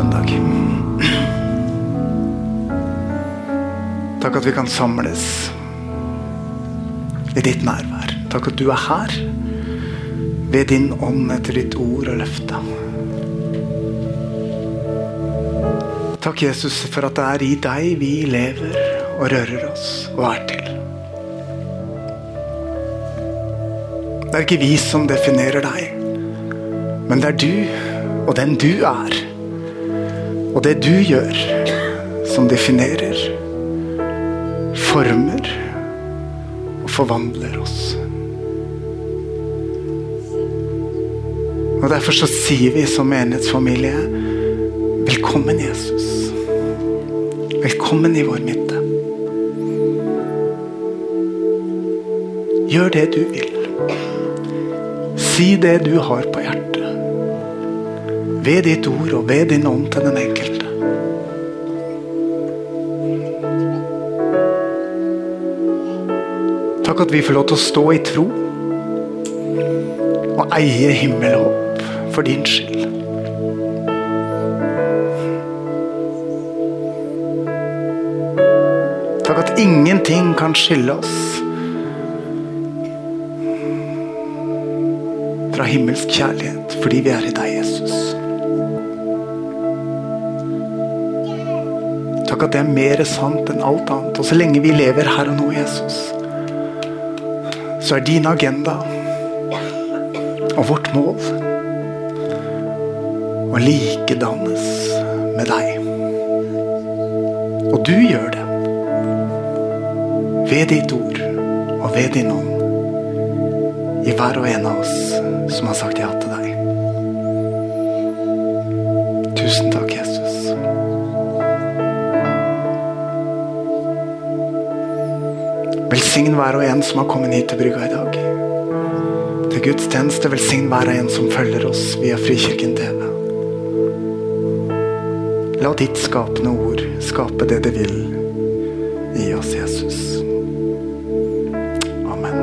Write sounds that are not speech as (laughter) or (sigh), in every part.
Søndag. Takk at vi kan samles i ditt nærvær. Takk at du er her ved din ånd etter ditt ord og løfte. Takk, Jesus, for at det er i deg vi lever og rører oss og er til. Det er ikke vi som definerer deg, men det er du og den du er, og det du gjør, som definerer, former og forvandler oss. Og Derfor så sier vi som menighetsfamilie velkommen, Jesus. Velkommen i vår midte. Gjør det du vil. Si det du har på hjertet ved ditt ord og ved din ånd til den enkelte. Takk at vi får lov til å stå i tro og eie himmel og håp for din skyld. Takk at ingenting kan skille oss fra himmelsk kjærlighet fordi vi er i deg, Jesus. Takk at det er mer sant enn alt annet. Og så lenge vi lever her og nå, Jesus, så er din agenda og vårt mål å likedannes med deg. Og du gjør det ved ditt ord og ved din ånd i hver og en av oss en som har kommet hit til brygga i dag. Til Guds tjeneste velsign hver og en som følger oss via Frikirken TV. La ditt skapende ord skape det det vil i oss, Jesus. Amen.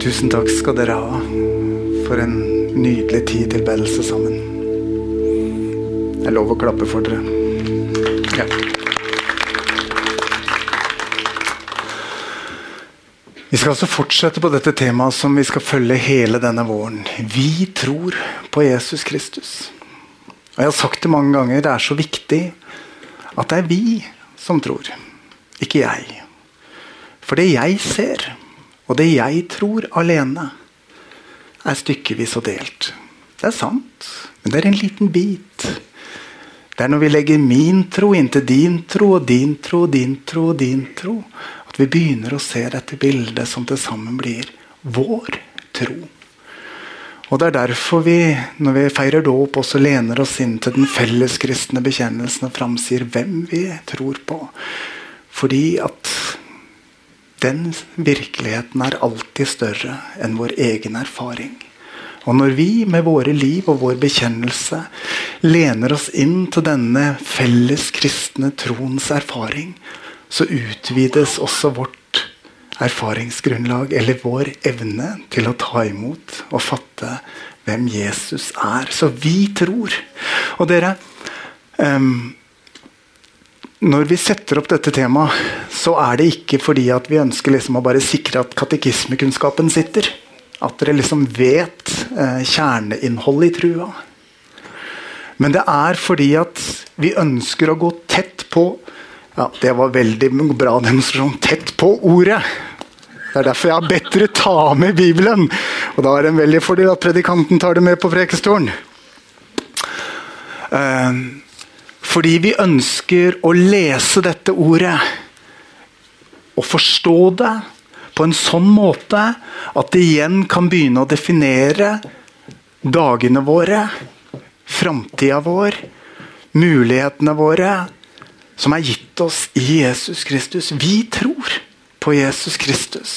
Tusen takk skal dere ha for en nydelig tid tilbedelse sammen. Det er lov å klappe for dere. Ja. Skal altså fortsette på dette temaet som vi skal følge hele denne våren. Vi tror på Jesus Kristus. Og Jeg har sagt det mange ganger, det er så viktig at det er vi som tror, ikke jeg. For det jeg ser, og det jeg tror alene, er stykkevis og delt. Det er sant, men det er en liten bit. Det er når vi legger min tro inntil din tro, og din tro, din tro og din tro, at vi begynner å se dette bildet som til sammen blir vår tro. Og Det er derfor vi når vi feirer dåp, også lener oss inn til den felleskristne bekjennelsen og framsier hvem vi tror på. Fordi at den virkeligheten er alltid større enn vår egen erfaring. Og når vi med våre liv og vår bekjennelse lener oss inn til denne felles kristne troens erfaring, så utvides også vårt erfaringsgrunnlag, eller vår evne til å ta imot og fatte hvem Jesus er. Så vi tror. Og dere um, Når vi setter opp dette temaet, så er det ikke fordi at vi ønsker liksom å bare sikre at katekismekunnskapen sitter. At dere liksom vet eh, kjerneinnholdet i trua. Men det er fordi at vi ønsker å gå tett på ja, Det var veldig bra demonstrasjon. Tett på ordet. Det er derfor jeg har bedt dere ta med Bibelen. Og da er det en veldig fordel at predikanten tar det med på prekestolen. Uh, fordi vi ønsker å lese dette ordet og forstå det på en sånn måte at det igjen kan begynne å definere dagene våre, framtida vår, mulighetene våre, som er gitt oss i Jesus Kristus. Vi tror på Jesus Kristus.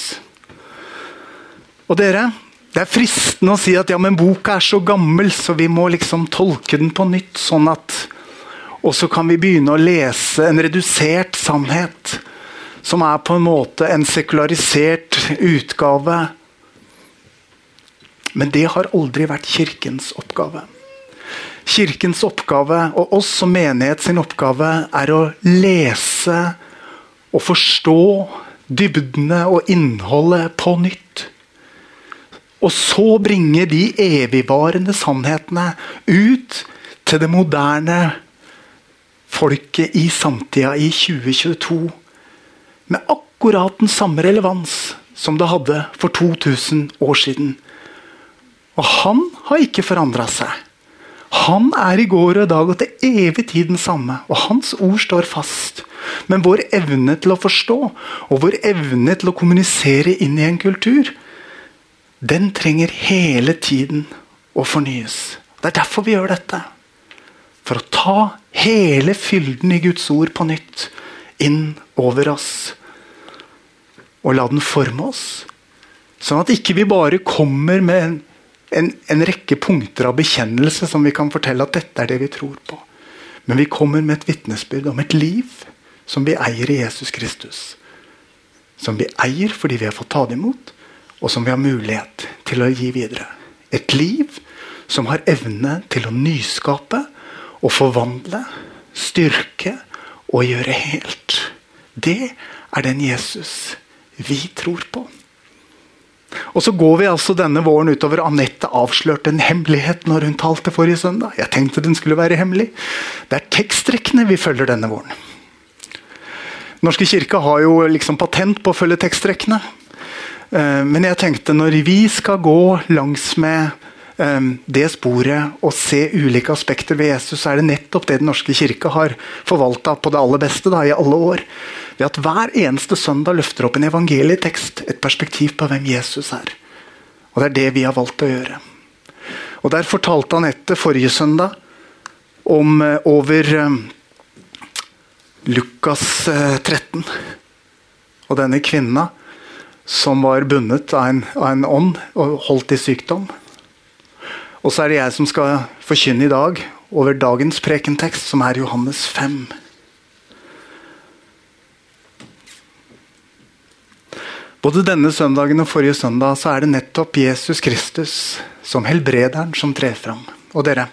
Og dere, det er fristende å si at ja, men boka er så gammel, så vi må liksom tolke den på nytt. sånn at Og så kan vi begynne å lese en redusert sannhet. Som er på en måte en sekularisert utgave. Men det har aldri vært Kirkens oppgave. Kirkens oppgave, og oss som menighet sin oppgave, er å lese og forstå dybdene og innholdet på nytt. Og så bringe de evigvarende sannhetene ut til det moderne folket i samtida i 2022. Med akkurat den samme relevans som det hadde for 2000 år siden. Og han har ikke forandra seg. Han er i går og i dag og til evig tid den samme, og hans ord står fast. Men vår evne til å forstå og vår evne til å kommunisere inn i en kultur, den trenger hele tiden å fornyes. Det er derfor vi gjør dette. For å ta hele fylden i Guds ord på nytt inn over oss. Og la den forme oss. Sånn at ikke vi bare kommer med en, en, en rekke punkter av bekjennelse som vi kan fortelle at dette er det vi tror på. Men vi kommer med et vitnesbyrd om et liv som vi eier i Jesus Kristus. Som vi eier fordi vi har fått ta det imot og som vi har mulighet til å gi videre. Et liv som har evne til å nyskape og forvandle, styrke og gjøre helt. Det er den Jesus vi tror på. Og så går vi altså denne våren utover. Anette avslørte en hemmelighet når hun talte forrige søndag. Jeg tenkte den skulle være hemmelig. Det er teksttrekkene vi følger denne våren. Norske kirke har jo liksom patent på å følge tekstrekkene. Eh, men jeg tenkte når vi skal gå langs med det sporet å se ulike aspekter ved Jesus, er det nettopp det Den norske kirke har forvalta på det aller beste da, i alle år. Ved at hver eneste søndag løfter opp en evangelietekst, et perspektiv på hvem Jesus er. Og det er det vi har valgt å gjøre. Og Der fortalte Anette forrige søndag om eh, over Lukas 13 og denne kvinna som var bundet av en, av en ånd og holdt i sykdom. Og så er det jeg som skal forkynne i dag over dagens prekentekst, som er Johannes 5. Både denne søndagen og forrige søndag så er det nettopp Jesus Kristus som helbrederen som trer fram. Og dere,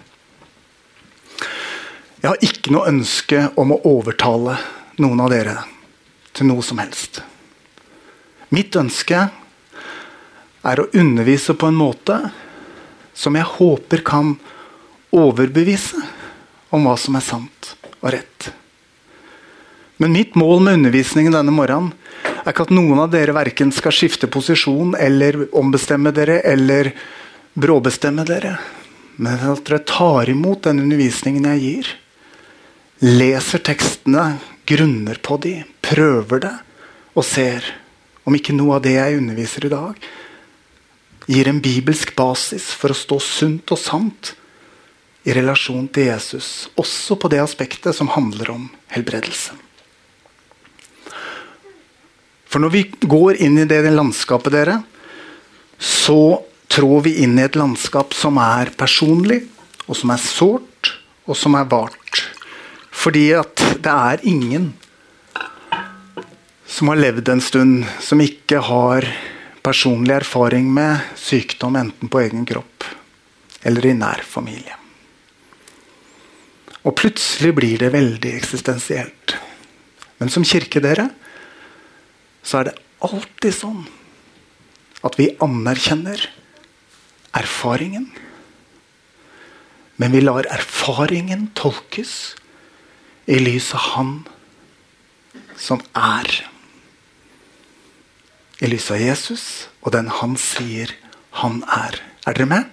jeg har ikke noe ønske om å overtale noen av dere til noe som helst. Mitt ønske er å undervise på en måte som jeg håper kan overbevise om hva som er sant og rett. Men mitt mål med undervisningen denne morgenen er ikke at noen av dere verken skal skifte posisjon eller ombestemme dere eller bråbestemme dere, men at dere tar imot den undervisningen jeg gir. Leser tekstene, grunner på de, prøver det og ser om ikke noe av det jeg underviser i dag, gir en bibelsk basis for å stå sunt og sant i relasjon til Jesus, også på det aspektet som handler om helbredelse. For når vi går inn i det landskapet, dere, så trår vi inn i et landskap som er personlig, og som er sårt, og som er vart. Fordi at det er ingen som har levd en stund, som ikke har personlig erfaring med sykdom enten på egen kropp eller i nær familie. Og plutselig blir det veldig eksistensielt. Men som kirke, dere, så er det alltid sånn at vi anerkjenner erfaringen. Men vi lar erfaringen tolkes i lys av Han som er i lys av Jesus og den han sier han er. Er dere med?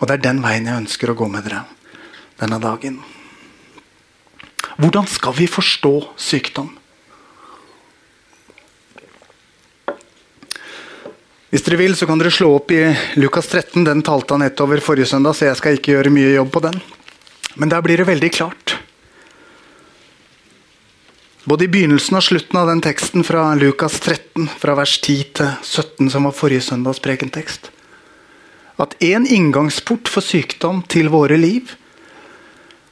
Og det er den veien jeg ønsker å gå med dere denne dagen. Hvordan skal vi forstå sykdom? Hvis dere vil, så kan dere slå opp i Lukas 13. Den talte han ett forrige søndag, så jeg skal ikke gjøre mye jobb på den. Men der blir det veldig klart. Både i begynnelsen og slutten av den teksten fra Lukas 13, fra vers 10 til 17, som var forrige søndags prekentekst, at én inngangsport for sykdom til våre liv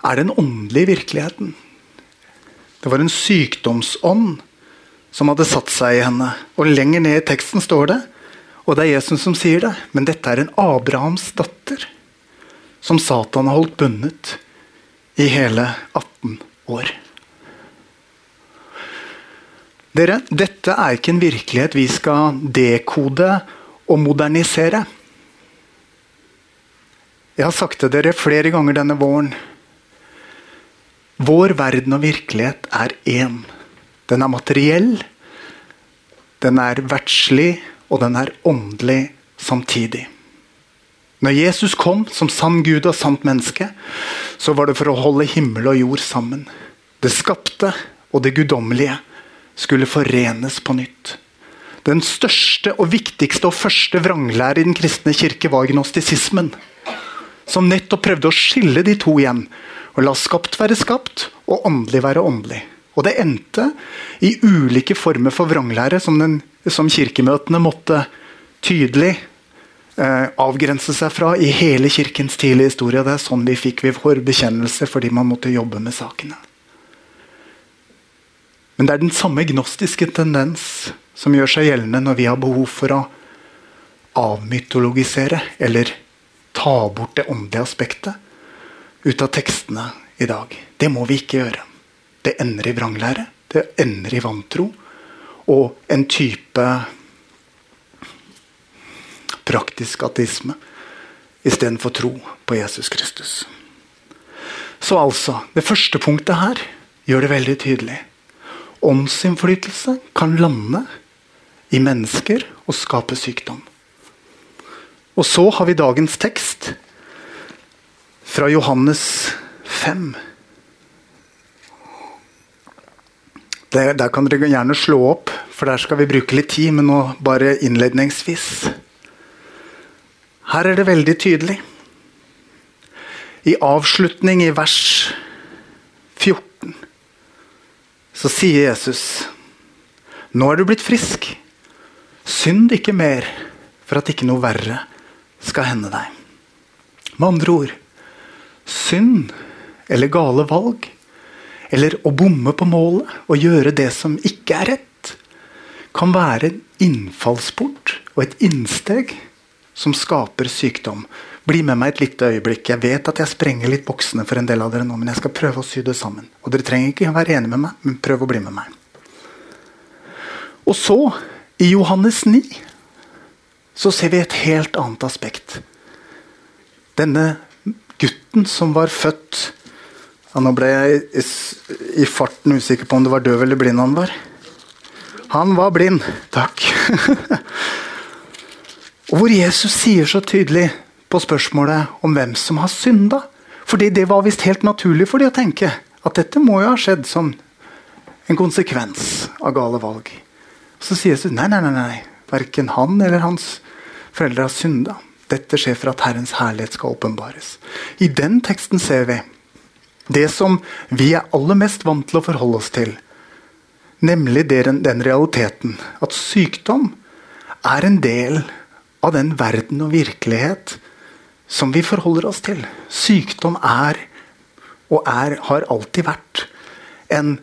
er den åndelige virkeligheten. Det var en sykdomsånd som hadde satt seg i henne. Og lenger ned i teksten står det, og det er Jesus som sier det, men dette er en Abrahams datter som Satan har holdt bundet i hele 18 år. Dere, dette er ikke en virkelighet vi skal dekode og modernisere. Jeg har sagt til dere flere ganger denne våren vår verden og virkelighet er én. Den er materiell, den er verdslig, og den er åndelig samtidig. Når Jesus kom som sann Gud og sant menneske, så var det for å holde himmel og jord sammen. Det skapte og det guddommelige skulle forenes på nytt. Den største og viktigste og første vranglære i den kristne kirke var gnostisismen. Som nettopp prøvde å skille de to igjen og la skapt være skapt, og åndelig være åndelig. Og det endte i ulike former for vranglære som, den, som kirkemøtene måtte tydelig eh, avgrense seg fra i hele kirkens tidlige historie. Det er sånn vi fikk vår bekjennelse fordi man måtte jobbe med sakene. Men det er den samme gnostiske tendens som gjør seg gjeldende når vi har behov for å avmytologisere eller ta bort det åndelige aspektet ut av tekstene i dag. Det må vi ikke gjøre. Det ender i vranglære, det ender i vantro og en type praktisk ateisme istedenfor tro på Jesus Kristus. Så altså, det første punktet her gjør det veldig tydelig. Åndsinnflytelse kan lande i mennesker og skape sykdom. Og så har vi dagens tekst fra Johannes 5. Der, der kan dere gjerne slå opp, for der skal vi bruke litt tid. Men nå bare innledningsvis. Her er det veldig tydelig. I avslutning i vers 14 så sier Jesus Nå er du blitt frisk. Synd ikke mer for at ikke noe verre skal hende deg. Med andre ord synd eller gale valg, eller å bomme på målet og gjøre det som ikke er rett, kan være en innfallsport og et innsteg som skaper sykdom. Bli med meg et lite øyeblikk. Jeg vet at jeg sprenger litt boksene for en del av dere nå, men jeg skal prøve å sy det sammen. Og Dere trenger ikke være enige med meg, men prøv å bli med meg. Og så, i Johannes 9, så ser vi et helt annet aspekt. Denne gutten som var født ja, Nå ble jeg i, farten usikker på om det var døv eller blind han var. Han var blind. Takk. (laughs) Og hvor Jesus sier så tydelig på spørsmålet om hvem som har synda. Fordi det var visst helt naturlig for de å tenke at dette må jo ha skjedd som en konsekvens av gale valg. Så sier Jesus nei, nei, nei, nei. verken han eller hans foreldre har synda. Dette skjer for at Herrens herlighet skal åpenbares. I den teksten ser vi det som vi er aller mest vant til å forholde oss til. Nemlig den, den realiteten at sykdom er en del av den verden og virkelighet som vi forholder oss til. Sykdom er, og er, har alltid vært, en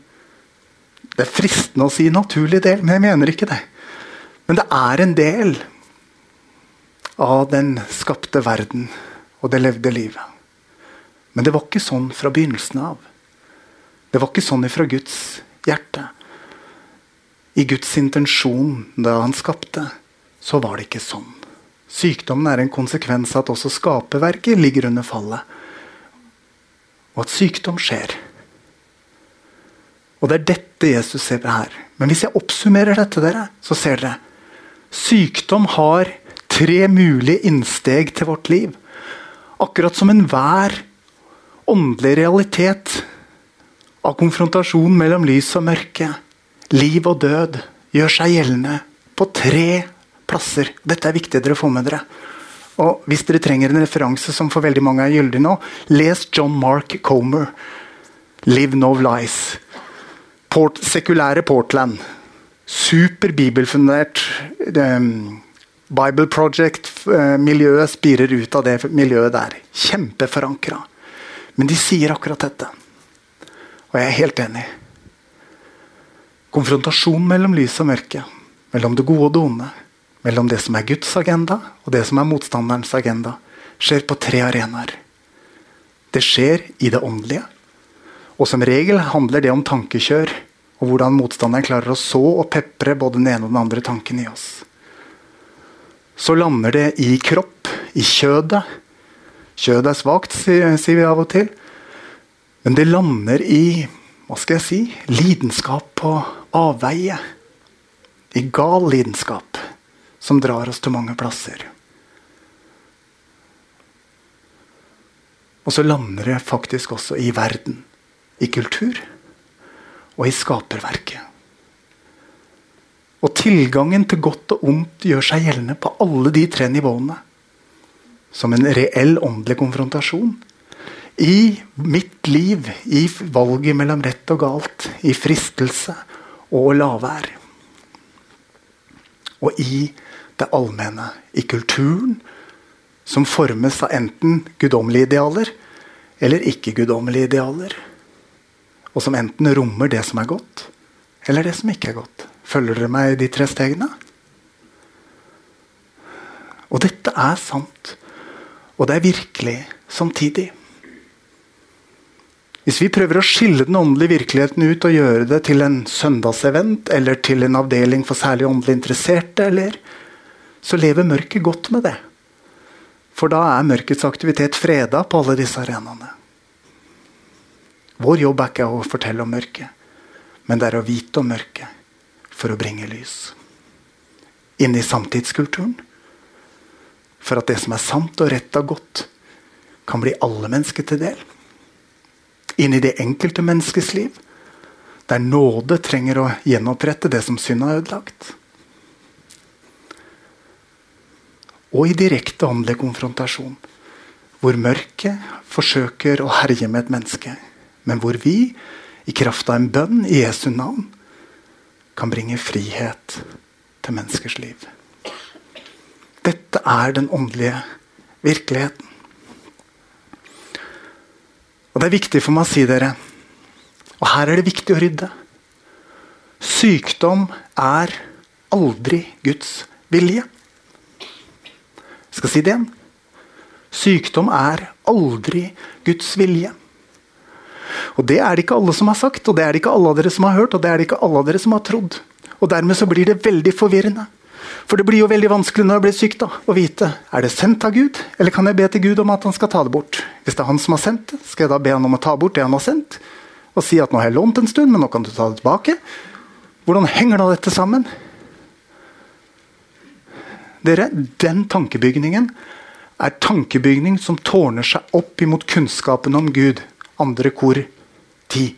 Det er fristende å si naturlig del, men jeg mener ikke det. Men det er en del av den skapte verden og det levde livet. Men det var ikke sånn fra begynnelsen av. Det var ikke sånn ifra Guds hjerte. I Guds intensjon da han skapte, så var det ikke sånn. Sykdommen er en konsekvens av at også skaperverket ligger under fallet. Og at sykdom skjer. Og det er dette Jesus ser på her. Men hvis jeg oppsummerer dette, dere, så ser dere sykdom har tre mulige innsteg til vårt liv. Akkurat som enhver åndelig realitet av konfrontasjon mellom lys og mørke, liv og død, gjør seg gjeldende på tre plasser. Dette er viktig dere får med dere. Og Hvis dere trenger en referanse som for veldig mange er gyldig nå, les John Mark Comer. 'Live No Lies'. Port, sekulære Portland. Super bibelfundert. Um, Bible Project-miljøet uh, spirer ut av det miljøet der. Kjempeforankra. Men de sier akkurat dette. Og jeg er helt enig. Konfrontasjon mellom lys og mørke. Mellom det gode og det onde. Mellom det som er Guds agenda og det som er motstanderens agenda. Skjer på tre arenaer. Det skjer i det åndelige. Og som regel handler det om tankekjør og hvordan motstanderen klarer å så og pepre både den ene og den andre tanken i oss. Så lander det i kropp, i kjødet. Kjødet er svakt, sier vi av og til. Men det lander i hva skal jeg si, lidenskap på avveie. I gal lidenskap som drar oss til mange plasser. Og så lander det faktisk også i verden. I kultur og i skaperverket. Og tilgangen til godt og ondt gjør seg gjeldende på alle de tre nivåene. Som en reell åndelig konfrontasjon. I mitt liv, i valget mellom rett og galt, i fristelse og lavvær. Og i det allmenne, i kulturen, som formes av enten guddommelige idealer eller ikke-guddommelige idealer. Og som enten rommer det som er godt, eller det som ikke er godt. Følger dere meg i de tre stegene? Og dette er sant. Og det er virkelig samtidig. Hvis vi prøver å skille den åndelige virkeligheten ut og gjøre det til en søndagsevent eller til en avdeling for særlig åndelig interesserte, eller, så lever mørket godt med det. For da er mørkets aktivitet freda på alle disse arenaene. Vår jobb er ikke å fortelle om mørket, men det er å vite om mørket for å bringe lys. Inne i samtidskulturen. For at det som er sant og rett og godt, kan bli alle mennesker til del. Inn i det enkelte menneskes liv, der nåde trenger å gjenopprette det som synd har ødelagt. Og i direkte åndelig konfrontasjon, hvor mørket forsøker å herje med et menneske men hvor vi, i kraft av en bønn i Jesu navn, kan bringe frihet til menneskers liv. Dette er den åndelige virkeligheten. Og Det er viktig for meg å si dere, og her er det viktig å rydde Sykdom er aldri Guds vilje. Skal si det igjen. Sykdom er aldri Guds vilje. Og Det er det ikke alle som har sagt, og det er det ikke alle av dere som har hørt, og det er det ikke alle av dere som har trodd. Og Dermed så blir det veldig forvirrende. For det blir jo veldig vanskelig når jeg blir syk da, å vite er det sendt av Gud, eller kan jeg be til Gud om at han skal ta det bort. Hvis det er han som har sendt det, skal jeg da be han om å ta bort det han har sendt? Og si at nå har jeg lånt en stund, men nå kan du ta det tilbake? Hvordan henger da dette sammen? Dere, Den tankebygningen er tankebygning som tårner seg opp imot kunnskapen om Gud andre kor ti.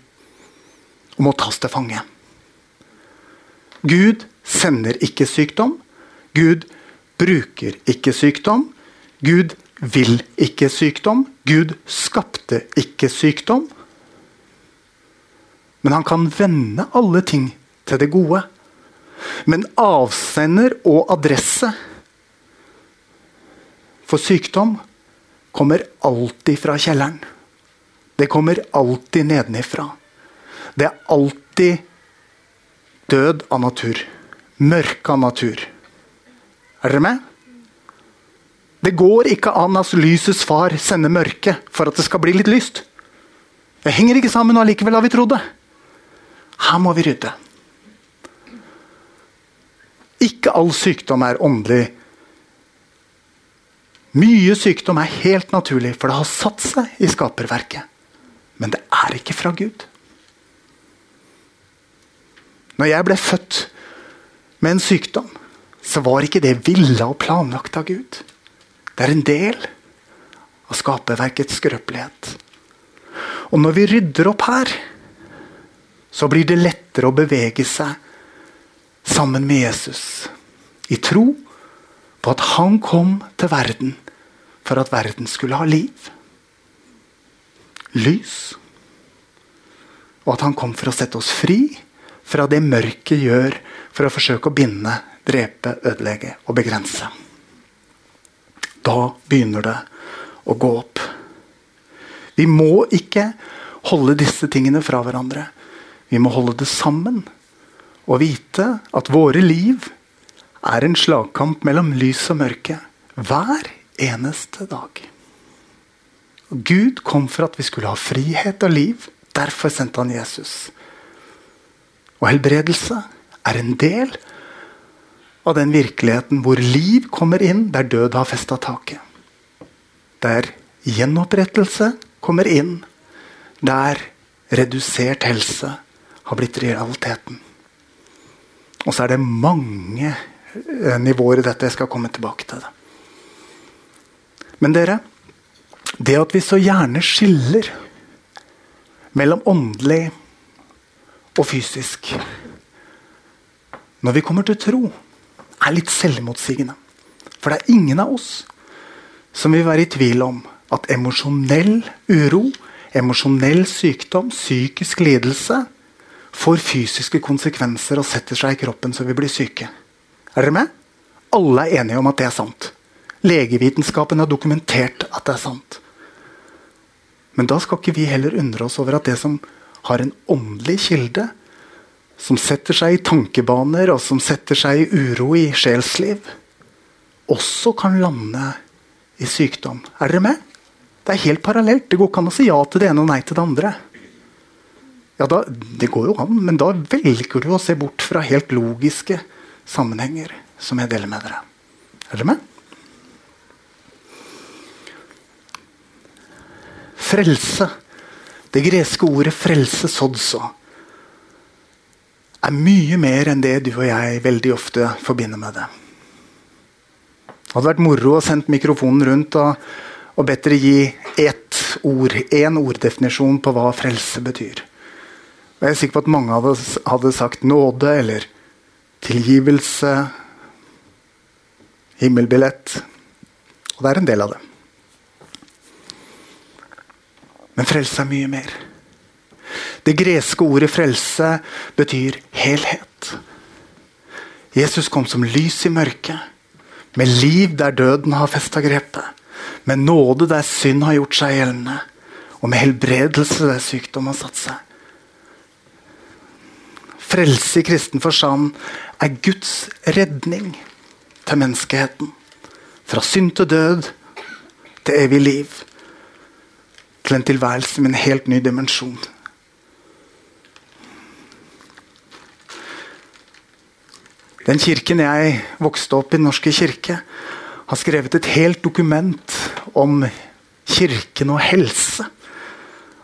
Og må tas til fange. Gud sender ikke sykdom. Gud bruker ikke sykdom. Gud vil ikke sykdom. Gud skapte ikke sykdom. Men han kan vende alle ting til det gode. Men avsender og adresse for sykdom kommer alltid fra kjelleren. Det kommer alltid nedenifra. Det er alltid død av natur. Mørke av natur. Er dere med? Det går ikke an at lysets far sender mørke for at det skal bli litt lyst. Det henger ikke sammen, og allikevel har vi trodd det. Her må vi rydde. Ikke all sykdom er åndelig. Mye sykdom er helt naturlig, for det har satt seg i skaperverket. Men det er ikke fra Gud. Når jeg ble født med en sykdom, så var ikke det villa og planlagt av Gud. Det er en del av skaperverkets skrøpelighet. Og når vi rydder opp her, så blir det lettere å bevege seg sammen med Jesus. I tro på at han kom til verden for at verden skulle ha liv. Lys. Og at han kom for å sette oss fri fra det mørket gjør for å forsøke å binde, drepe, ødelegge og begrense. Da begynner det å gå opp. Vi må ikke holde disse tingene fra hverandre. Vi må holde det sammen og vite at våre liv er en slagkamp mellom lys og mørke hver eneste dag. Gud kom for at vi skulle ha frihet og liv. Derfor sendte han Jesus. Og helbredelse er en del av den virkeligheten hvor liv kommer inn der død har festa taket. Der gjenopprettelse kommer inn der redusert helse har blitt realiteten. Og så er det mange nivåer i dette. Jeg skal komme tilbake til det. Men dere, det at vi så gjerne skiller mellom åndelig og fysisk når vi kommer til tro, er litt selvmotsigende. For det er ingen av oss som vil være i tvil om at emosjonell uro, emosjonell sykdom, psykisk lidelse får fysiske konsekvenser og setter seg i kroppen så vi blir syke. Er dere med? Alle er enige om at det er sant. Legevitenskapen har dokumentert at det er sant. Men da skal ikke vi heller undre oss over at det som har en åndelig kilde, som setter seg i tankebaner og som setter seg i uro i sjelsliv, også kan lande i sykdom. Er dere med? Det er helt parallelt. Det går ikke an å si ja til det ene og nei til det andre. Ja, da, Det går jo an, men da velger du å se bort fra helt logiske sammenhenger som jeg deler med dere. Er dere med? Frelse. Det greske ordet 'frelse', sodso, er mye mer enn det du og jeg veldig ofte forbinder med det. Det hadde vært moro å sendt mikrofonen rundt og, og bedt dere gi ett ord, én orddefinisjon på hva frelse betyr. Og jeg er sikker på at mange av oss hadde sagt nåde eller tilgivelse, himmelbillett. Og det er en del av det. Men frelse er mye mer. Det greske ordet 'frelse' betyr helhet. Jesus kom som lys i mørket, med liv der døden har festa grepet, med nåde der synd har gjort seg gjeldende, og med helbredelse der sykdom har satt seg. Frelse i kristen forstand er Guds redning til menneskeheten. Fra synd til død til evig liv til en tilværelse med en helt ny dimensjon. Den kirken jeg vokste opp i, Den norske kirke, har skrevet et helt dokument om kirken og helse.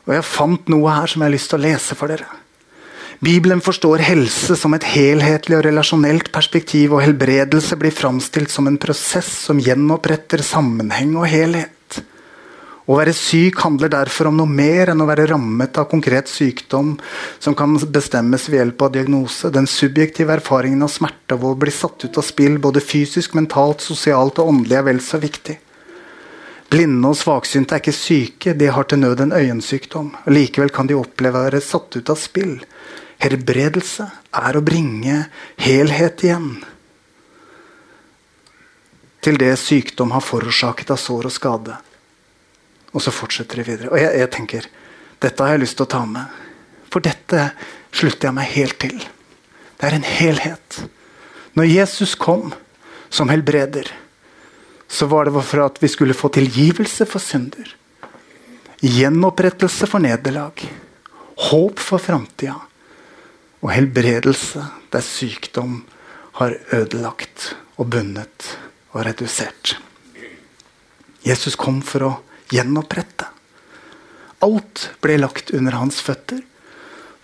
Og Jeg fant noe her som jeg har lyst til å lese for dere. Bibelen forstår helse som et helhetlig og relasjonelt perspektiv, og helbredelse blir framstilt som en prosess som gjenoppretter sammenheng og helhet. Å være syk handler derfor om noe mer enn å være rammet av konkret sykdom som kan bestemmes ved hjelp av diagnose. Den subjektive erfaringen av smerte av å bli satt ut av spill, både fysisk, mentalt, sosialt og åndelig, er vel så viktig. Blinde og svaksynte er ikke syke, de har til nød en øyensykdom. Likevel kan de oppleve å være satt ut av spill. Helbredelse er å bringe helhet igjen til det sykdom har forårsaket av sår og skade. Og så fortsetter det videre. Og jeg, jeg, tenker dette har jeg lyst til å ta med. For dette slutter jeg meg helt til. Det er en helhet. Når Jesus kom som helbreder, så var det for at vi skulle få tilgivelse for synder. Gjenopprettelse for nederlag. Håp for framtida. Og helbredelse der sykdom har ødelagt og bundet og redusert. Jesus kom for å gjenopprette. Alt ble lagt under hans føtter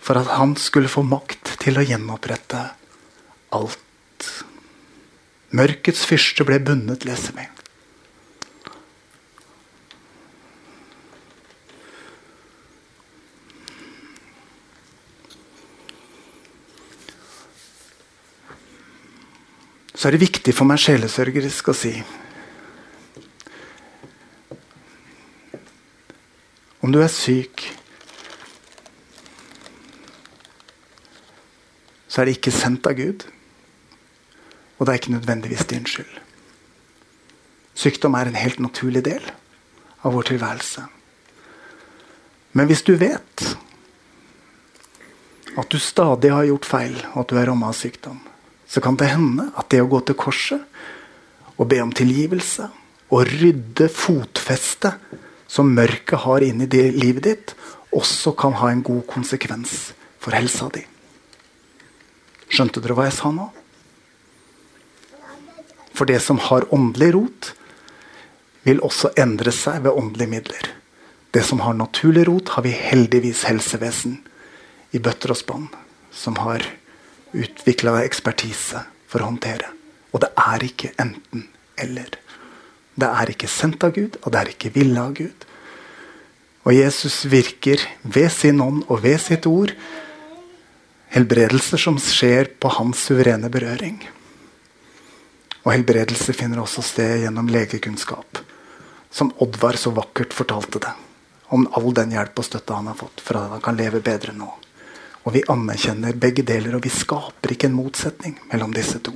for at han skulle få makt til å gjenopprette alt. Mørkets fyrste ble bundet, leser vi. Så er det viktig for meg sjelesørgerisk å si Om du er syk, så er det ikke sendt av Gud. Og det er ikke nødvendigvis din skyld. Sykdom er en helt naturlig del av vår tilværelse. Men hvis du vet at du stadig har gjort feil, og at du er ramma av sykdom, så kan det hende at det å gå til korset og be om tilgivelse og rydde fotfestet som mørket har inni livet ditt, også kan ha en god konsekvens for helsa di. Skjønte dere hva jeg sa nå? For det som har åndelig rot, vil også endre seg ved åndelige midler. Det som har naturlig rot, har vi heldigvis helsevesen i bøtter og spann som har utvikla ekspertise for å håndtere. Og det er ikke enten-eller. Det er ikke sendt av Gud, og det er ikke ville av Gud. Og Jesus virker ved sin ånd og ved sitt ord helbredelser som skjer på hans suverene berøring. Og helbredelse finner også sted gjennom legekunnskap. Som Oddvar så vakkert fortalte det. Om all den hjelp og støtte han har fått for at han kan leve bedre nå. Og vi anerkjenner begge deler, og vi skaper ikke en motsetning mellom disse to.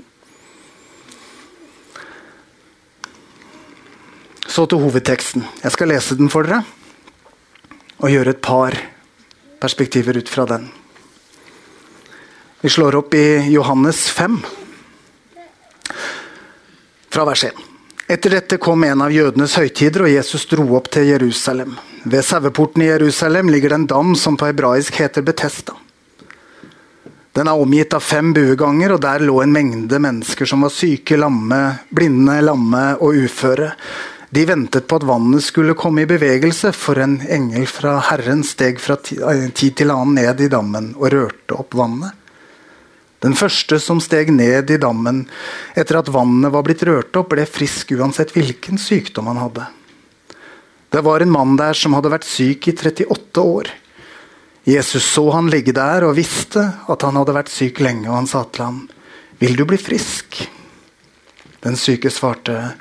Så til hovedteksten. Jeg skal lese den for dere. Og gjøre et par perspektiver ut fra den. Vi slår opp i Johannes 5, fra vers 1. Etter dette kom en av jødenes høytider, og Jesus dro opp til Jerusalem. Ved saueporten i Jerusalem ligger det en dam som på hebraisk heter Betesta. Den er omgitt av fem bueganger, og der lå en mengde mennesker som var syke, lamme, blinde, lamme og uføre. De ventet på at vannet skulle komme i bevegelse, for en engel fra Herren steg fra eh, tid til annen ned i dammen og rørte opp vannet. Den første som steg ned i dammen etter at vannet var blitt rørt opp, ble frisk uansett hvilken sykdom han hadde. Det var en mann der som hadde vært syk i 38 år. Jesus så han ligge der og visste at han hadde vært syk lenge, og han sa til ham, 'Vil du bli frisk?' Den syke svarte,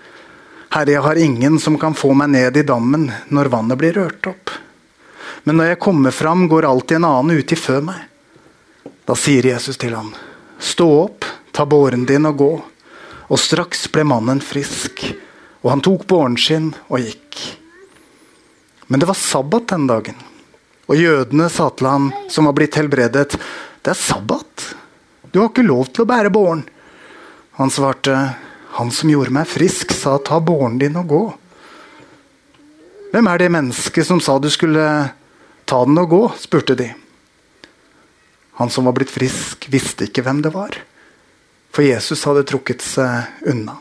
'Herre, jeg har ingen som kan få meg ned i dammen når vannet blir rørt opp.' 'Men når jeg kommer fram, går alltid en annen uti før meg.' Da sier Jesus til ham, 'Stå opp, ta båren din og gå.' Og straks ble mannen frisk, og han tok båren sin og gikk. Men det var sabbat den dagen. Og jødene sa til ham, som var blitt helbredet, det er sabbat. Du har ikke lov til å bære båren. Han svarte, han som gjorde meg frisk, sa ta båren din og gå. Hvem er det mennesket som sa du skulle ta den og gå? spurte de. Han som var blitt frisk, visste ikke hvem det var. For Jesus hadde trukket seg unna.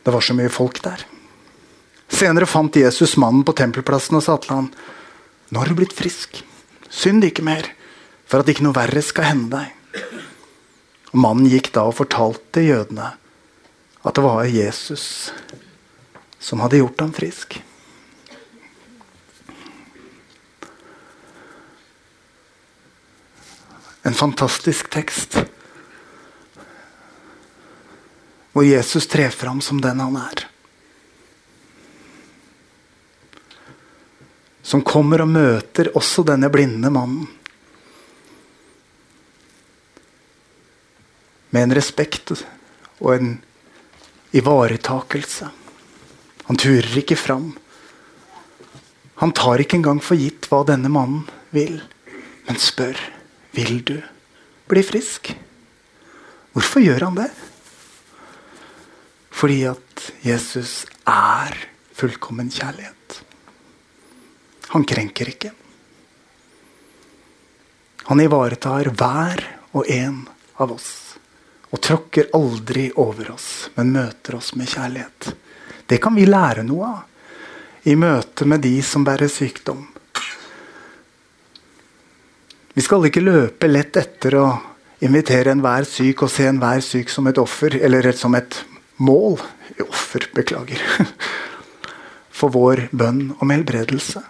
Det var så mye folk der. Senere fant Jesus mannen på tempelplassen og sa til ham, nå har du blitt frisk. Synd ikke mer, for at ikke noe verre skal hende deg. Og Mannen gikk da og fortalte jødene at det var Jesus som hadde gjort ham frisk. En fantastisk tekst. Hvor Jesus trer fram som den han er. Som kommer og møter også denne blinde mannen. Med en respekt og en ivaretakelse. Han turer ikke fram. Han tar ikke engang for gitt hva denne mannen vil, men spør vil du bli frisk. Hvorfor gjør han det? Fordi at Jesus er fullkommen kjærlighet. Han krenker ikke. Han ivaretar hver og en av oss. Og tråkker aldri over oss, men møter oss med kjærlighet. Det kan vi lære noe av i møte med de som bærer sykdom. Vi skal ikke løpe lett etter å invitere enhver syk og se enhver syk som et offer, eller som et mål. Offer, beklager. (laughs) For vår bønn om helbredelse.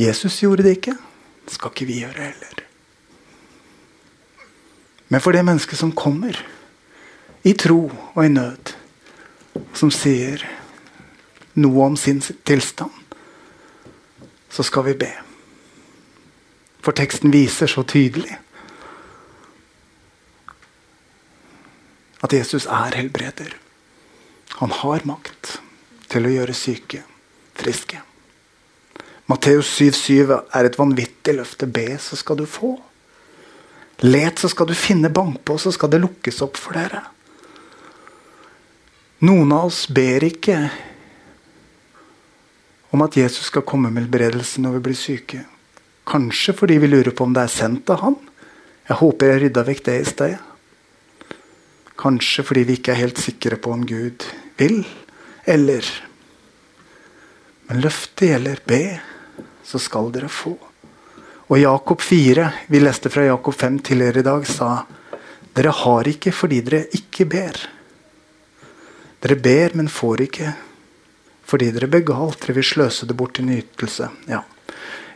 Jesus gjorde det ikke. Det skal ikke vi gjøre heller. Men for det mennesket som kommer i tro og i nød, som sier noe om sin tilstand, så skal vi be. For teksten viser så tydelig at Jesus er helbreder. Han har makt til å gjøre syke friske. Matteus 7,7 er et vanvittig løfte. Be, så skal du få. Let, så skal du finne. Bank på, så skal det lukkes opp for dere. Noen av oss ber ikke om at Jesus skal komme med helbredelse når vi blir syke. Kanskje fordi vi lurer på om det er sendt av han. Jeg håper jeg rydda vekk det i sted. Kanskje fordi vi ikke er helt sikre på om Gud vil, eller Men løftet gjelder. Be, så skal dere få. Og Jakob 4, vi leste fra Jakob 5 tidligere i dag, sa dere har ikke fordi dere ikke ber. Dere ber, men får ikke fordi dere ber galt. Dere vil sløse det bort til nytelse. Ja,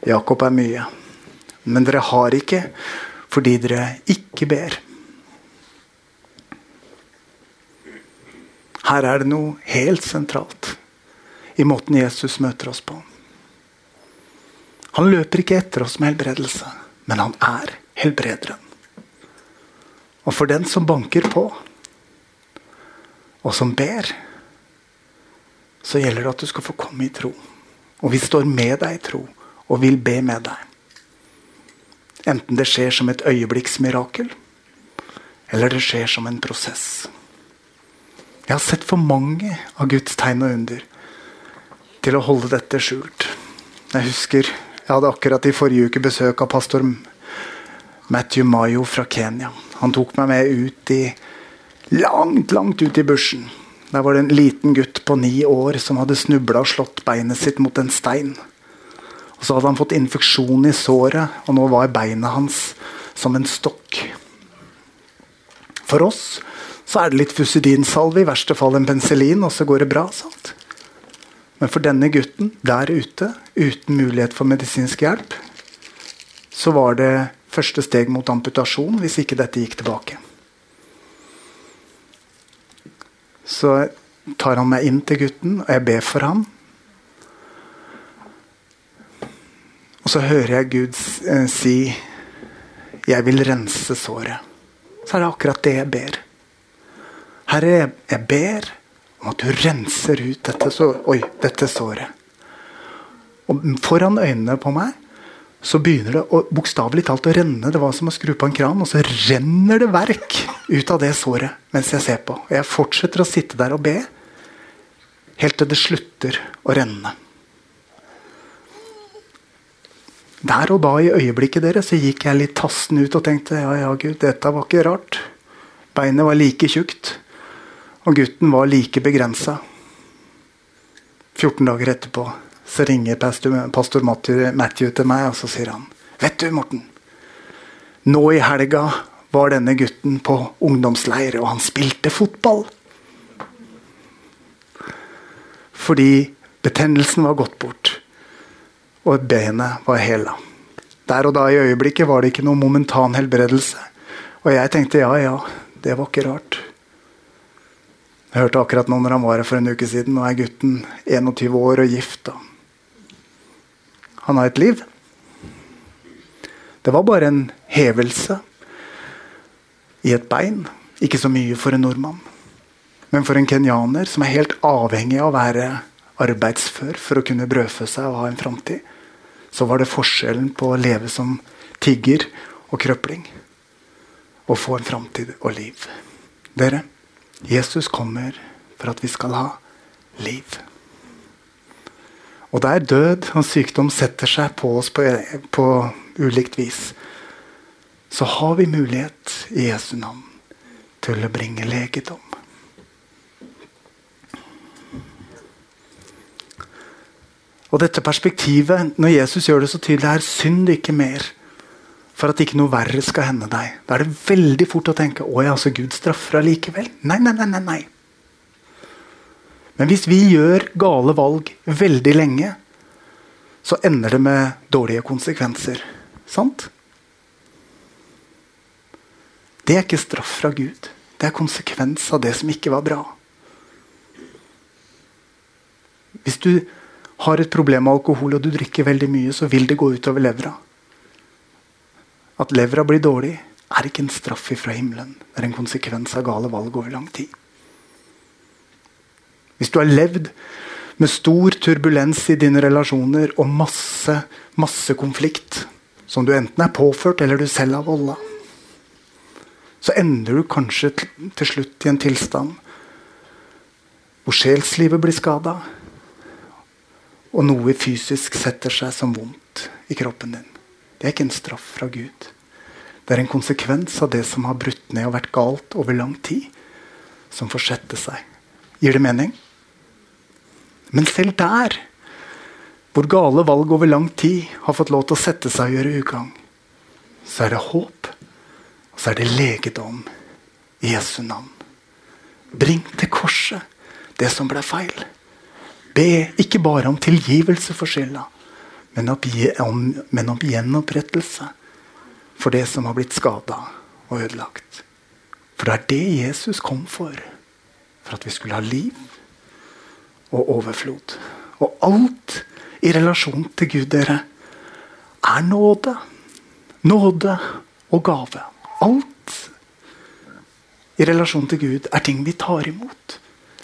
Jakob er mye. Men dere har ikke fordi dere ikke ber. Her er det noe helt sentralt i måten Jesus møter oss på. Han løper ikke etter oss med helbredelse, men han er helbrederen. Og for den som banker på, og som ber, så gjelder det at du skal få komme i tro. Og vi står med deg i tro og vil be med deg. Enten det skjer som et øyeblikksmirakel, eller det skjer som en prosess. Jeg har sett for mange av Guds tegn og under til å holde dette skjult. Jeg husker jeg hadde akkurat i forrige uke besøk av pastor Matthew Mayo fra Kenya. Han tok meg med ut i langt, langt ut i bushen. Der var det en liten gutt på ni år som hadde snubla og slått beinet sitt mot en stein. Og Så hadde han fått infeksjon i såret, og nå var beinet hans som en stokk. For oss så er det litt fusidinsalve, i verste fall en penicillin, og så går det bra. sant? Men for denne gutten der ute, uten mulighet for medisinsk hjelp, så var det første steg mot amputasjon hvis ikke dette gikk tilbake. Så tar han meg inn til gutten, og jeg ber for ham. Og så hører jeg Gud eh, si 'Jeg vil rense såret'. Så er det akkurat det jeg ber. Herre, jeg ber om at du renser ut dette, så, oi, dette såret. Og foran øynene på meg så begynner det bokstavelig talt å renne. Det var som å skru på en kran, og så renner det verk ut av det såret mens jeg ser på. Og jeg fortsetter å sitte der og be helt til det slutter å renne. Der og da i øyeblikket deres så gikk jeg litt tassen ut og tenkte ja, ja, Gud, dette var ikke rart. Beinet var like tjukt. Og gutten var like begrensa. 14 dager etterpå så ringer pastor, pastor Matthew til meg og så sier han Vet du, Morten. Nå i helga var denne gutten på ungdomsleir, og han spilte fotball. Fordi betennelsen var gått bort, og benet var hela. Der og da i øyeblikket var det ikke noe momentan helbredelse. Og jeg tenkte ja, ja, det var ikke rart. Jeg hørte akkurat nå når han var her for en uke siden. Nå er gutten 21 år og gift. Han har et liv. Det var bare en hevelse i et bein. Ikke så mye for en nordmann. Men for en kenyaner som er helt avhengig av å være arbeidsfør for å kunne brødfø seg og ha en framtid, så var det forskjellen på å leve som tigger og krøpling og få en framtid og liv. Dere, Jesus kommer for at vi skal ha liv. Og der død og sykdom setter seg på oss på, på ulikt vis, så har vi mulighet i Jesu navn til å bringe legedom. Og dette perspektivet, når Jesus gjør det så tydelig, er synd ikke mer for at ikke noe verre skal hende deg. Da er det veldig fort å tenke å ja, så Gud straffer allikevel. Nei, nei, nei, nei, nei. Men hvis vi gjør gale valg veldig lenge, så ender det med dårlige konsekvenser. Sant? Det er ikke straff fra Gud. Det er konsekvens av det som ikke var bra. Hvis du har et problem med alkohol og du drikker veldig mye, så vil det gå utover levra. At levra blir dårlig, er ikke en straff ifra himmelen. Det er en konsekvens av gale valg over lang tid. Hvis du har levd med stor turbulens i dine relasjoner og masse, masse konflikt, som du enten er påført eller du selv har volda, så ender du kanskje til slutt i en tilstand hvor sjelslivet blir skada, og noe fysisk setter seg som vondt i kroppen din. Det er ikke en straff fra Gud. Det er en konsekvens av det som har brutt ned og vært galt over lang tid, som får sette seg. Gir det mening? Men selv der, hvor gale valg over lang tid har fått lov til å sette seg og gjøre ugagn, så er det håp, og så er det legedom i Jesu navn. Bring til korset det som ble feil. Be ikke bare om tilgivelse for skylda, men om, gjenopprettelse for det som har blitt skada og ødelagt. For det er det Jesus kom for. For at vi skulle ha liv og overflod. Og alt i relasjon til Gud, dere, er nåde. Nåde og gave. Alt i relasjon til Gud er ting vi tar imot.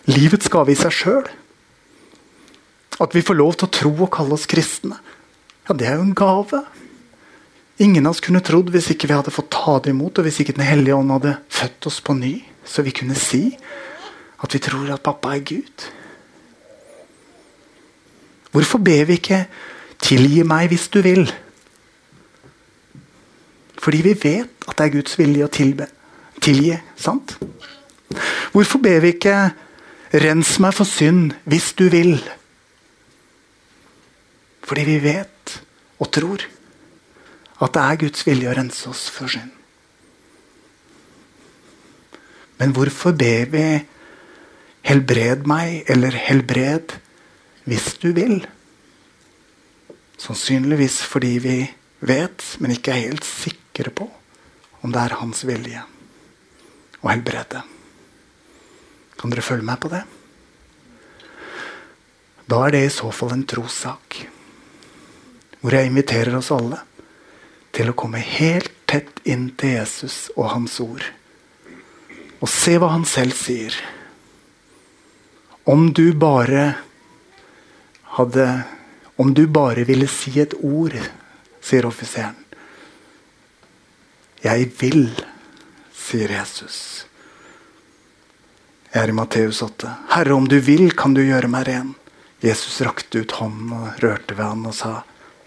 Livets gave i seg sjøl. At vi får lov til å tro og kalle oss kristne, ja, det er jo en gave. Ingen av oss kunne trodd hvis ikke vi hadde fått ta det imot, og hvis ikke Den hellige ånd hadde født oss på ny, så vi kunne si at vi tror at pappa er Gud. Hvorfor ber vi ikke 'tilgi meg hvis du vil'? Fordi vi vet at det er Guds vilje å tilbe. tilgi. sant? Hvorfor ber vi ikke 'rens meg for synd hvis du vil'? Fordi vi vet og tror at det er Guds vilje å rense oss for synd. Men hvorfor ber vi 'helbred meg' eller 'helbred hvis du vil'? Sannsynligvis fordi vi vet, men ikke er helt sikre på om det er hans vilje å helbrede. Kan dere følge meg på det? Da er det i så fall en trossak. Hvor jeg inviterer oss alle til å komme helt tett inn til Jesus og hans ord. Og se hva han selv sier. Om du bare hadde Om du bare ville si et ord, sier offiseren. Jeg vil, sier Jesus. Jeg er i Matteus 8. Herre, om du vil, kan du gjøre meg ren. Jesus rakte ut hånden og rørte ved han og sa,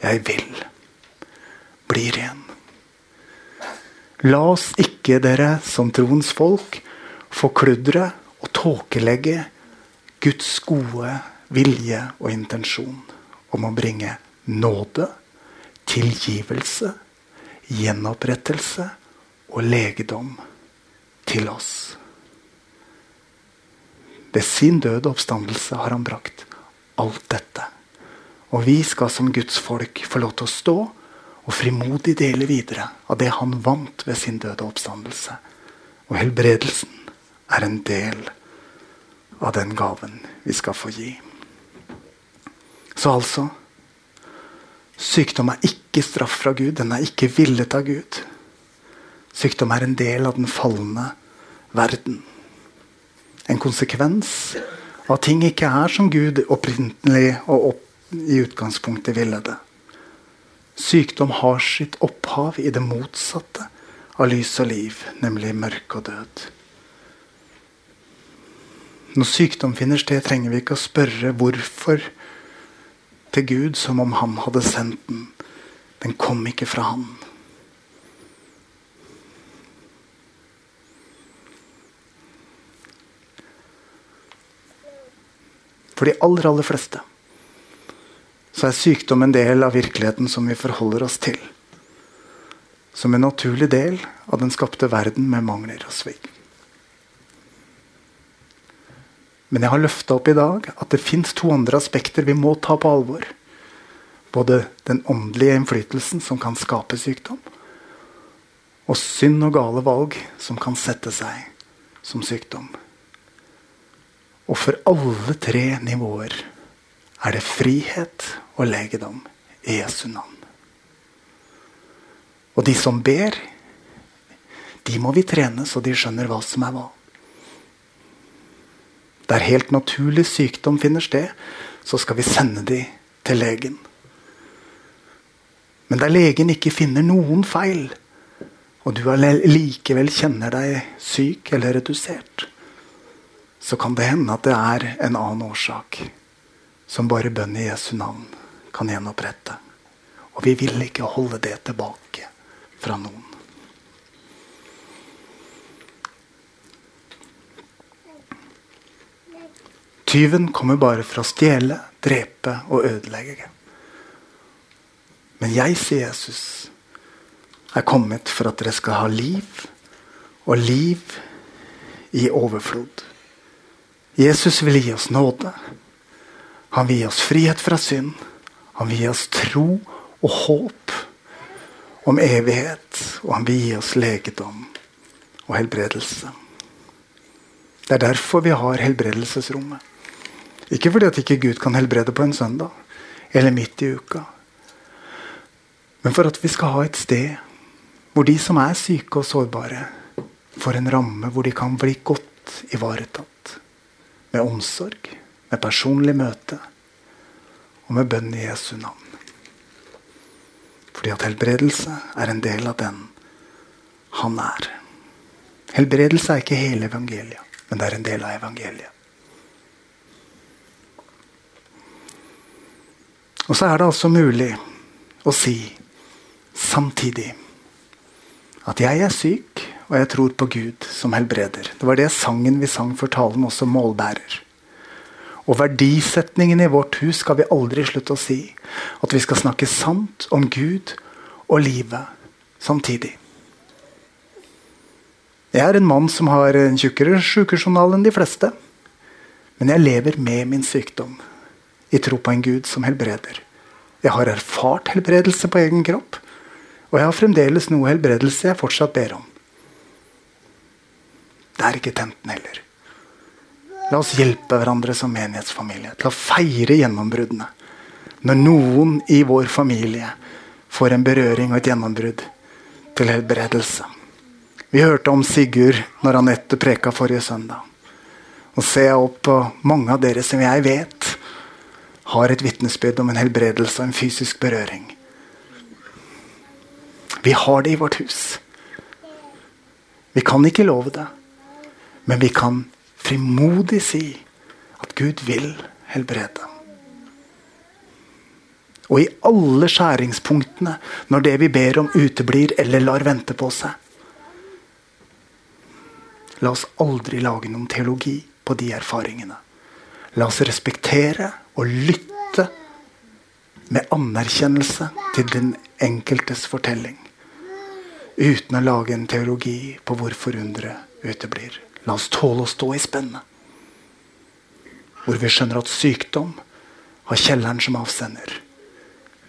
Jeg vil bli ren. La oss ikke, dere som troens folk, forkludre og tåkelegge Guds gode vilje og intensjon om å bringe nåde, tilgivelse, gjenopprettelse og legedom til oss. Ved sin døde oppstandelse har han brakt alt dette. Og vi skal som Guds folk få lov til å stå og frimodig dele videre av det han vant ved sin døde oppstandelse. Og helbredelsen er en del av den gaven vi skal få gi. Så altså Sykdom er ikke straff fra Gud. Den er ikke villet av Gud. Sykdom er en del av den falne verden. En konsekvens av ting ikke er som Gud opprinnelig og opp, i utgangspunktet ville det. Sykdom har sitt opphav i det motsatte av lys og liv, nemlig mørke og død. Når sykdom finner sted, trenger vi ikke å spørre hvorfor til Gud som om han hadde sendt den. Den kom ikke fra han. For de aller, aller fleste så er sykdom en del av virkeligheten som vi forholder oss til. Som en naturlig del av den skapte verden med mangler og svik. Men jeg har løfta opp i dag at det fins to andre aspekter vi må ta på alvor. Både den åndelige innflytelsen som kan skape sykdom, og synd og gale valg som kan sette seg som sykdom. Og for alle tre nivåer er det frihet og legedom i Jesu navn. Og de som ber, de må vi trene så de skjønner hva som er hva. Der helt naturlig sykdom finner sted, så skal vi sende de til legen. Men der legen ikke finner noen feil, og du likevel kjenner deg syk eller redusert, så kan det hende at det er en annen årsak som bare bønn i Jesu navn kan gjenopprette. Og vi vil ikke holde det tilbake fra noen. Tyven kommer bare for å stjele, drepe og ødelegge. Men jeg, sier Jesus, er kommet for at dere skal ha liv, og liv i overflod. Jesus vil gi oss nåde. Han vil gi oss frihet fra synd. Han vil gi oss tro og håp om evighet. Og han vil gi oss legedom og helbredelse. Det er derfor vi har helbredelsesrommet. Ikke fordi at ikke Gud kan helbrede på en søndag eller midt i uka. Men for at vi skal ha et sted hvor de som er syke og sårbare, får en ramme hvor de kan bli godt ivaretatt. Med omsorg, med personlig møte og med bønn i Jesu navn. Fordi at helbredelse er en del av den han er. Helbredelse er ikke hele evangeliet, men det er en del av evangeliet. Og så er det altså mulig å si samtidig at jeg er syk, og jeg tror på Gud som helbreder. Det var det sangen vi sang for talen også målbærer. Og verdisetningen i vårt hus skal vi aldri slutte å si. At vi skal snakke sant om Gud og livet samtidig. Jeg er en mann som har en tjukkere sykejournal enn de fleste. Men jeg lever med min sykdom i tro på en Gud som helbreder. Jeg har erfart helbredelse på egen kropp. Og jeg har fremdeles noe helbredelse jeg fortsatt ber om. Det er ikke tenten heller. La oss hjelpe hverandre som menighetsfamilie til å feire gjennombruddene. Når noen i vår familie får en berøring og et gjennombrudd til helbredelse. Vi hørte om Sigurd når Anette preka forrige søndag. Og ser jeg opp på mange av dere som jeg vet har et vitnesbyrd om en helbredelse og en fysisk berøring. Vi har det i vårt hus. Vi kan ikke love det, men vi kan frimodig si at Gud vil helbrede. Og i alle skjæringspunktene, når det vi ber om, uteblir eller lar vente på seg La oss aldri lage noen teologi på de erfaringene. La oss respektere og lytte med anerkjennelse til den enkeltes fortelling. Uten å lage en teologi på hvor forundret uteblir. La oss tåle å stå i spennet. Hvor vi skjønner at sykdom har kjelleren som avsender.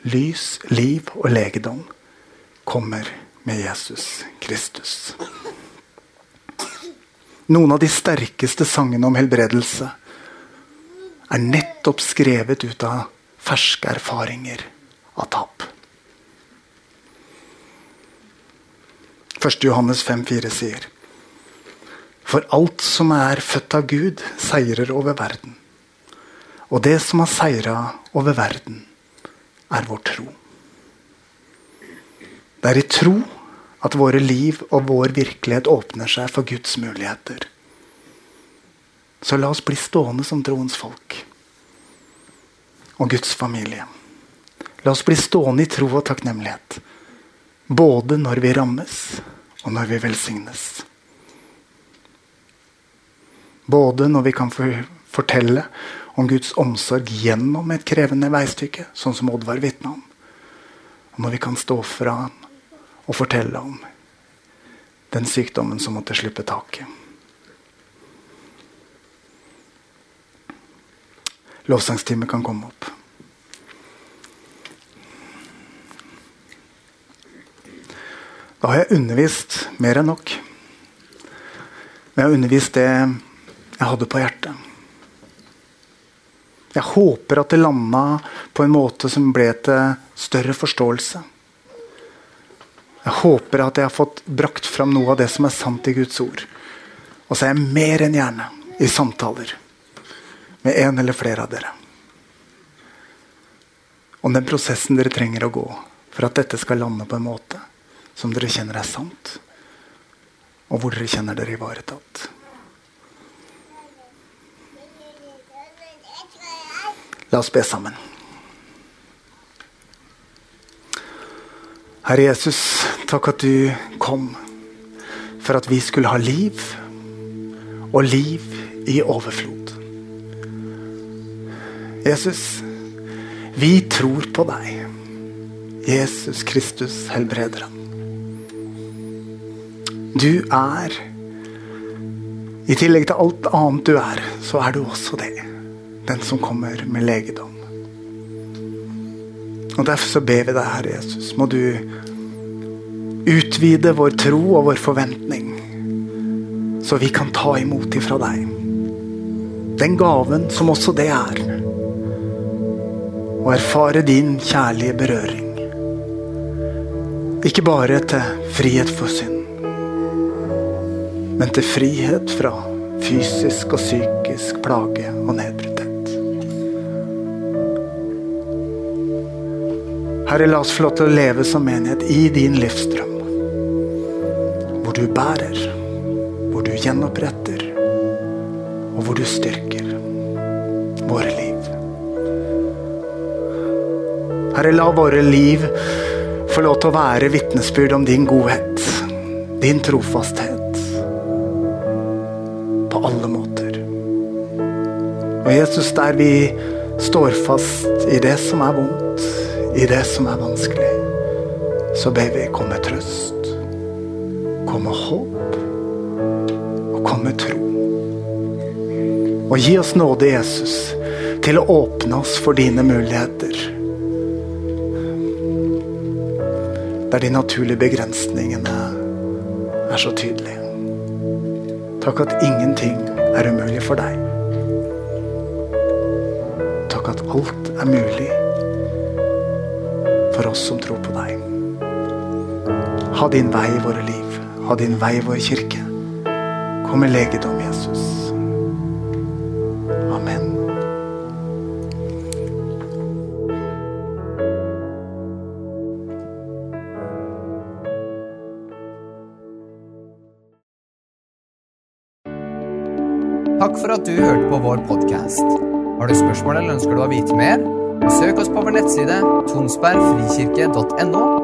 Lys, liv og legedom kommer med Jesus Kristus. Noen av de sterkeste sangene om helbredelse er nettopp skrevet ut av ferske erfaringer av tap. 1. Johannes 5,4 sier For alt som er født av Gud, seirer over verden. Og det som har seira over verden, er vår tro. Det er i tro at våre liv og vår virkelighet åpner seg for Guds muligheter. Så la oss bli stående som troens folk og Guds familie. La oss bli stående i tro og takknemlighet. Både når vi rammes, og når vi velsignes. Både når vi kan fortelle om Guds omsorg gjennom et krevende veistykke, sånn som Odd var vitne om. Og når vi kan stå fra ham og fortelle om den sykdommen som måtte slippe taket. Lovsangstime kan komme opp. Da har jeg undervist mer enn nok. Men jeg har undervist det jeg hadde på hjertet. Jeg håper at det landa på en måte som ble til større forståelse. Jeg håper at jeg har fått brakt fram noe av det som er sant i Guds ord. Og så er jeg mer enn gjerne i samtaler med en eller flere av dere. Om den prosessen dere trenger å gå for at dette skal lande på en måte som dere kjenner er sant, og hvor dere kjenner dere ivaretatt. La oss be sammen. Herre Jesus, takk at du kom for at vi skulle ha liv, og liv i overflod. Jesus, vi tror på deg. Jesus Kristus helbreder. Du er I tillegg til alt annet du er, så er du også det den som kommer med legedom. Og Derfor så ber vi deg, Herre Jesus, må du utvide vår tro og vår forventning, så vi kan ta imot ifra deg. Den gaven som også det er. Og erfare din kjærlige berøring. Ikke bare til frihet for synd, men til frihet fra fysisk og psykisk plage og nedbrudd. Herre, la oss få lov til å leve som menighet i din livsstrøm. Hvor du bærer, hvor du gjenoppretter, og hvor du styrker våre liv. Herre, la våre liv få lov til å være vitnesbyrd om din godhet, din trofasthet. På alle måter. Og Jesus, der vi står fast i det som er vondt i det som er vanskelig, så ber vi kom med trøst, kom med håp og kom med tro. Og gi oss nåde, Jesus, til å åpne oss for dine muligheter. Der de naturlige begrensningene er så tydelige. Takk at ingenting din vei i våre liv. Ha din vei i vår kirke. Kom med legedom, Jesus. Amen. Takk for at du hørte på vår podkast. Har du spørsmål eller ønsker du å vite mer? Søk oss på vår nettside tonsbergfrikirke.no.